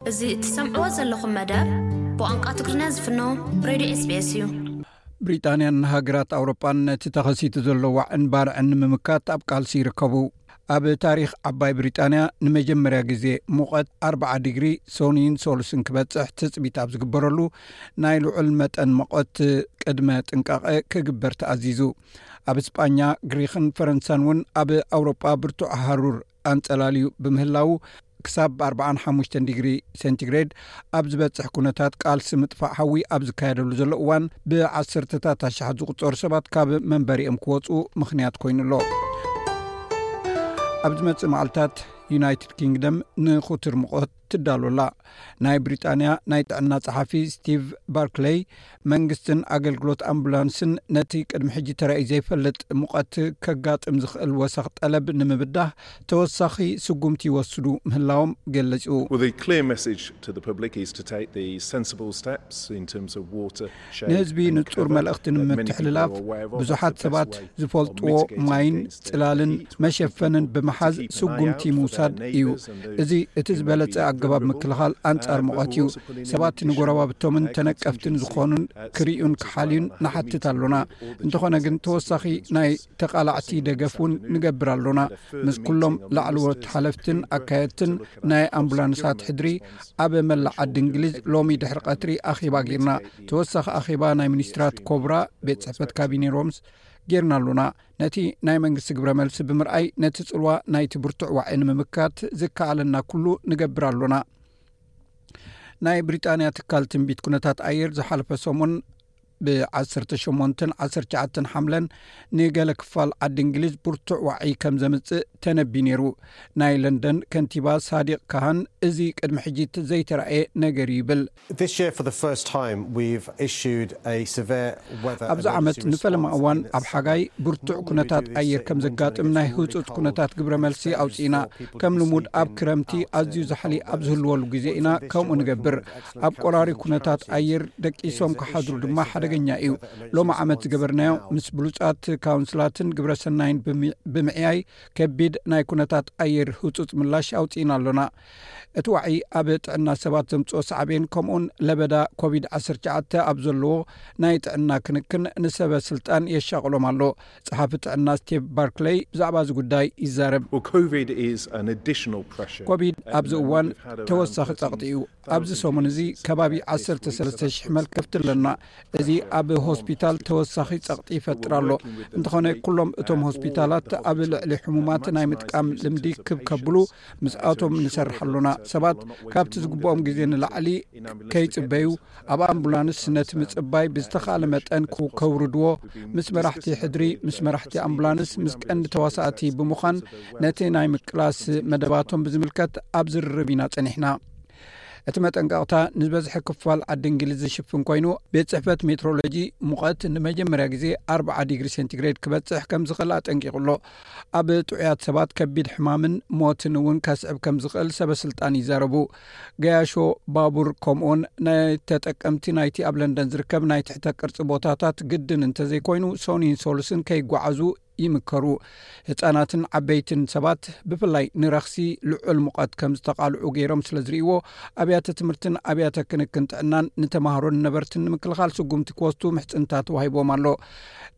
እዚ እትሰምዕዎ ዘለኹም መደብ ብቋንቋ ትግርኛ ዝፍኖ ሬድዮ ኤስቤስ እዩ። ብሪጣንያን ሃገራት ኣውሮጳን ነቲ ተኸሲቱ ዘሎ ዋዕን ባርዕን ንምምካት ኣብ ቃልሲ ይርከቡ። ኣብ ታሪኽ ዓባይ ብሪጣንያ ንመጀመርያ ግዜ ሙቐት ኣርብዓ ዲግሪ ሶኑይን ሶሉስን ክበጽሕ ትጽቢት ኣብ ዝግበረሉ ናይ ልዑል መጠን መቖት ቅድመ ጥንቃቐ ክግበር ተኣዚዙ። ኣብ እስጳኛ ግሪክን ፈረንሳን እውን ኣብ ኣውሮጳ ብርቱዕ ሃሩር ኣንፀላልዩ ብምህላዉ ክሳብ ብ 4ሓ ዲግሪ ሴንቲግሬድ ኣብ ዝበፅሕ ኩነታት ቃልሲ ምጥፋእ ሓዊ ኣብ ዝካየደሉ ዘሎ እዋን ብዓሰርተታት ኣሸሓት ዝቁፀሩ ሰባት ካብ መንበሪኦም ክወፁ ምክንያት ኮይኑ ኣሎ ኣብ ዝመፅእ መዓልትታት ዩናይትድ ኪንግደም ንኩትር ምቖት ትዳሎላ ናይ ብሪጣንያ ናይ ጥዕና ጸሓፊ ስቲቭ ባርክለይ መንግስትን ኣገልግሎት ኣምቡላንስን ነቲ ቅድሚ ሕጂ ተራእዩ ዘይፈልጥ ሙቐት ከጋጥም ዝኽእል ወሰኽ ጠለብ ንምብዳህ ተወሳኺ ስጉምቲ ይወስዱ ምህላዎም ገለጹ። ንህዝቢ ንጹር መልእኽቲ ንምትሕልላፍ ብዙሓት ሰባት ዝፈልጥዎ ማይን ጽላልን መሸፈንን ብምሓዝ ስጉምቲ ምውሳድ እዩ እዚ እቲ ዝበለጸ ኣገባብ ምክልኻል ኣንጻር ምቐት እዩ ሰባት ንጎረባብቶምን ተነቀፍትን ዝኾኑን ክርዩን ክሓልዩን ንሓትት ኣሎና እንተኾነ ግን ተወሳኺ ናይ ተቓላዕቲ ደገፍ እውን ንገብር ኣሎና ምስ ኩሎም ላዕለዎት ሓለፍትን ኣካየድትን ናይ ኣምቡላንሳት ሕድሪ ኣብ መላእ ዓዲ እንግሊዝ ሎሚ ድሕሪ ቀትሪ ኣኼባ ጌርና ተወሳኺ ኣኼባ ናይ ሚኒስትራት ኮብራ ቤት ፅሕፈት ካቢኔ ሮምስ ጌርና ኣሉና ነቲ ናይ መንግስቲ ግብረ መልሲ ብምርኣይ ነቲ ፅልዋ ናይቲ ብርቱዕ ዋዒ ንምምካት ዝከኣለና ኩሉ ንገብር ኣሎና ናይ ብሪጣንያ ትካል ትንቢት ኩነታት ኣየር ዝሓለፈ ሰሙን ብ18ን 19 ሓምለን ንገለ ክፋል ዓዲ እንግሊዝ ብርቱዕ ዋዒ ከም ዘምፅእ ተነብዩ ነይሩ ናይ ለንደን ከንቲባ ሳዲቅ ካሃን እዚ ቅድሚ ሕጂ ዘይተረእየ ነገር እዩ ይብል ኣብዚ ዓመት ንፈለማ እዋን ኣብ ሓጋይ ብርቱዕ ኩነታት ኣየር ከም ዘጋጥም ናይ ህፁፅ ኩነታት ግብረ መልሲ ኣውፅኢና ከም ልሙድ ኣብ ክረምቲ ኣዝዩ ዛሕሊ ኣብ ዝህልወሉ ግዜ ኢና ከምኡ ንገብር ኣብ ቆራሪ ኩነታት ኣየር ደቂሶም ክሓድሩ ድማ ሓደገኛ እዩ ሎሚ ዓመት ዝገበርናዮ ምስ ብሉፃት ካውንስላትን ግብረሰናይን ብምዕያይ ከቢድ ናይ ኩነታት ኣየር ህፁፅ ምላሽ ኣውፅኢና ኣሎና እቲ ዋዒ ኣብ ጥዕና ሰባት ዘምፅኦ ሳዕቤን ከምኡውን ለበዳ ኮቪድ 1ሸ ኣብ ዘለዎ ናይ ጥዕና ክንክን ንሰበ ስልጣን የሻቅሎም ኣሎ ጸሓፊ ጥዕና ስቲቭ ባርክለይ ብዛዕባ እዚ ጉዳይ ይዛረብ ኮቪድ ኣብዚ እዋን ተወሳኺ ጸቕጢ እዩ ኣብዚ ሰሙን እዚ ከባቢ 13,0000 መልከፍቲ ኣለና እዚ ኣብ ሆስፒታል ተወሳኺ ጸቕጢ ይፈጥር ኣሎ እንተኾነ ኩሎም እቶም ሆስፒታላት ኣብ ልዕሊ ሕሙማት ናይ ምጥቃም ልምዲ ክብ ከብሉ ምስኣቶም ንሰርሓ ኣሎና ሰባት ካብቲ ዝግብኦም ግዜ ንላዕሊ ከይጽበዩ ኣብ ኣምቡላንስ ነቲ ምጽባይ ብዝተኻእለ መጠን ክከውርድዎ ምስ መራሕቲ ሕድሪ ምስ መራሕቲ ኣምቡላንስ ምስ ቀንዲ ተዋሳእቲ ብምዃን ነቲ ናይ ምቅላስ መደባቶም ብዝምልከት ኣብ ዝርርብ ኢና ጸኒሕና እቲ መጠንቀቕታ ንዝበዝሐ ክፋል ዓዲ እንግሊዝ ዝሽፍን ኮይኑ ቤት ጽሕፈት ሜትሮሎጂ ሙቐት ንመጀመርያ ግዜ ኣርዓ ዲግሪ ሴንቲግሬድ ክበጽሕ ከም ዝኽእል ኣጠንቂቑ ኣሎ ኣብ ጥዑያት ሰባት ከቢድ ሕማምን ሞትን እውን ከስዕብ ከም ዝኽእል ሰበስልጣን ይዛረቡ ገያሾ ባቡር ከምኡውን ናይ ተጠቀምቲ ናይቲ ኣብ ለንደን ዝርከብ ናይ ትሕተ ቅርፂ ቦታታት ግድን እንተዘይኮይኑ ሶኒን ሶሉስን ከይጓዓዙ ይምከሩ ህፃናትን ዓበይትን ሰባት ብፍላይ ንረክሲ ልዑል ሙቐት ከም ዝተቓልዑ ገይሮም ስለ ዝርእዎ ኣብያተ ትምህርትን ኣብያተ ክንክን ጥዕናን ንተማሃሮን ነበርትን ንምክልኻል ስጉምቲ ክወስቱ ምሕፅንታ ተዋሂቦም ኣሎ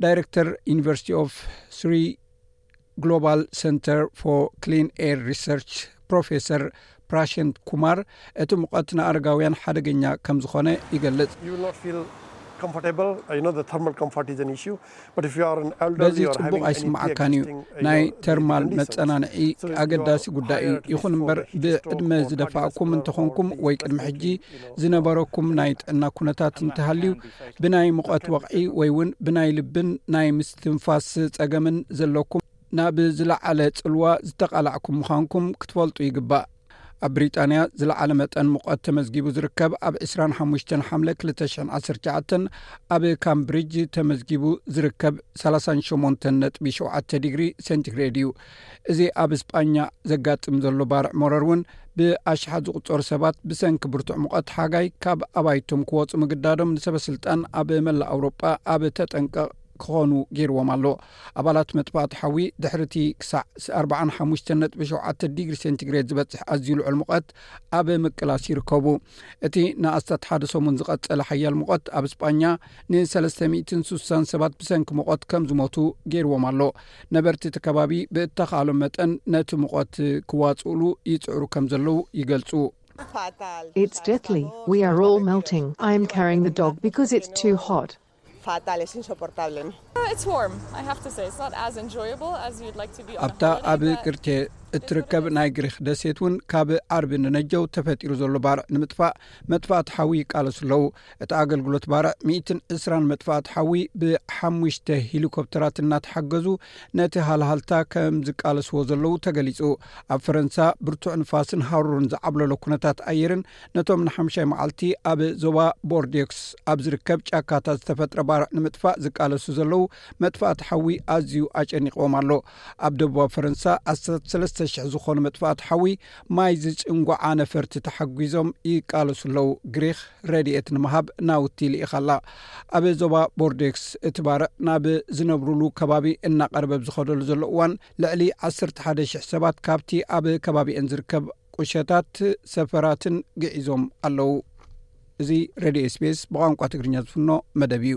ዳይረክተር ዩኒቨርሲቲ ኦፍ ስሪ ግሎባል ሰንተር ፎር ክሊን ኤር ሪሰርች ፕሮፌሰር ፕራሸንት ኩማር እቲ ሙቐት ንኣረጋውያን ሓደገኛ ከም ዝኾነ ይገልጽ። በዚ ጽቡቕ ኣይስምዓካን እዩ። ናይ ተርማል መጸናንዒ ኣገዳሲ ጉዳይ እዩ። ይኹን እምበር ብዕድመ ዝደፋእኩም እንተኾንኩም ወይ ቅድሚ ሕጂ ዝነበረኩም ናይ ጥዕና ኩነታት እንተሃልዩ ብናይ ሙቐት ወቕዒ ወይ እውን ብናይ ልብን ናይ ምስ ትንፋስ ጸገምን ዘለኩም ናብ ዝለዓለ ጽልዋ ዝተቓላዕኩም ምዃንኩም ክትፈልጡ ይግባእ ኣብ ብሪጣንያ ዝለዓለ መጠን ሙቐት ተመዝጊቡ ዝርከብ ኣብ 25 ሓምለ 219 ኣብ ካምብሪጅ ተመዝጊቡ ዝርከብ 38 ነጥቢ 7 ዲግሪ ሰንቲግሬድ እዩ እዚ ኣብ እስጳኛ ዘጋጥም ዘሎ ባርዕ ሞረር እውን ብኣሽሓት ዝቁፀሩ ሰባት ብሰንኪ ብርቱዕ ሙቐት ሓጋይ ካብ ኣባይቶም ክወፁ ምግዳዶም ንሰበስልጣን ኣብ መላእ ኣውሮጳ ኣብ ተጠንቀቕ ክኾኑ ገይርዎም ኣሎ። ኣባላት መጥፋእቲ ሓዊ ድሕሪ እቲ ክሳዕ ኣርብዓን ሓሙሽተን ነጥቢ ሸውዓተ ዲግሪ ሴንቲግሬድ ዝበጽሕ ኣዝዩ ልዑል ሙቐት ኣብ ምቅላስ ይርከቡ። እቲ ንኣስታት ሓደ ሰሙን ዝቐጸለ ሓያል ሙቐት ኣብ ስጳኛ ንሰለስተ ሚእትን ስሳን ሰባት ብሰንኪ ሙቐት ከም ዝሞቱ ገይርዎም ኣሎ። ነበርቲ እቲ ከባቢ ብእተኻእሎም መጠን ነቲ ሙቐት ክዋጽእሉ ይጽዕሩ ከም ዘለዉ ይገልጹ። It's deathly. We are all melting. I am carrying the dog because it's too hot. ኣብታ ኣብ ቅርቴ እትርከብ ናይ ግሪክ ደሴት እውን ካብ ዓርቢ ንነጀው ተፈጢሩ ዘሎ ባርዕ ንምጥፋእ መጥፋእቲ ሓዊ ይቃለሱ ኣለዉ እቲ ኣገልግሎት ባርዕ ሚትን እስራን መጥፋእቲ ሓዊ ብሓሙሽተ ሄሊኮፕተራት እናተሓገዙ ነቲ ሃልሃልታ ከም ዝቃለስዎ ዘለዉ ተገሊጹ ኣብ ፈረንሳ ብርቱዕ ንፋስን ሃሩርን ዝዓብለሎ ኩነታት ኣየርን ነቶም ንሓምሻይ መዓልቲ ኣብ ዞባ ቦርዴክስ ኣብ ዝርከብ ጫካታት ዝተፈጥረ ባርዕ ንምጥፋእ ዝቃለሱ ዘለዉ መጥፋእቲ ሓዊ ኣዝዩ ኣጨኒቕዎም ኣሎ ኣብ ደቡባዊ ፈረንሳ ኣስታት ሰለስተ ሽሕ ዝኾኑ መጥፋእቲ ሓዊ ማይ ዝጭንጓዓ ነፈርቲ ተሓጒዞም ይቃለሱ ኣለዉ ግሪኽ ረድኤት ንምሃብ ናውቲ ልኢኻ ኣላ ኣብ ዞባ ቦርዴክስ እቲ ባርዕ ናብ ዝነብሩሉ ከባቢ እናቐረበ ብዝኸደሉ ዘሎ እዋን ልዕሊ ዓሰርተ ሓደ ሽሕ ሰባት ካብቲ ኣብ ከባቢኤን ዝርከብ ቁሸታት ሰፈራትን ግዒዞም ኣለዉ እዚ ረድዮ ስፔስ ብቋንቋ ትግርኛ ዝፍኖ መደብ እዩ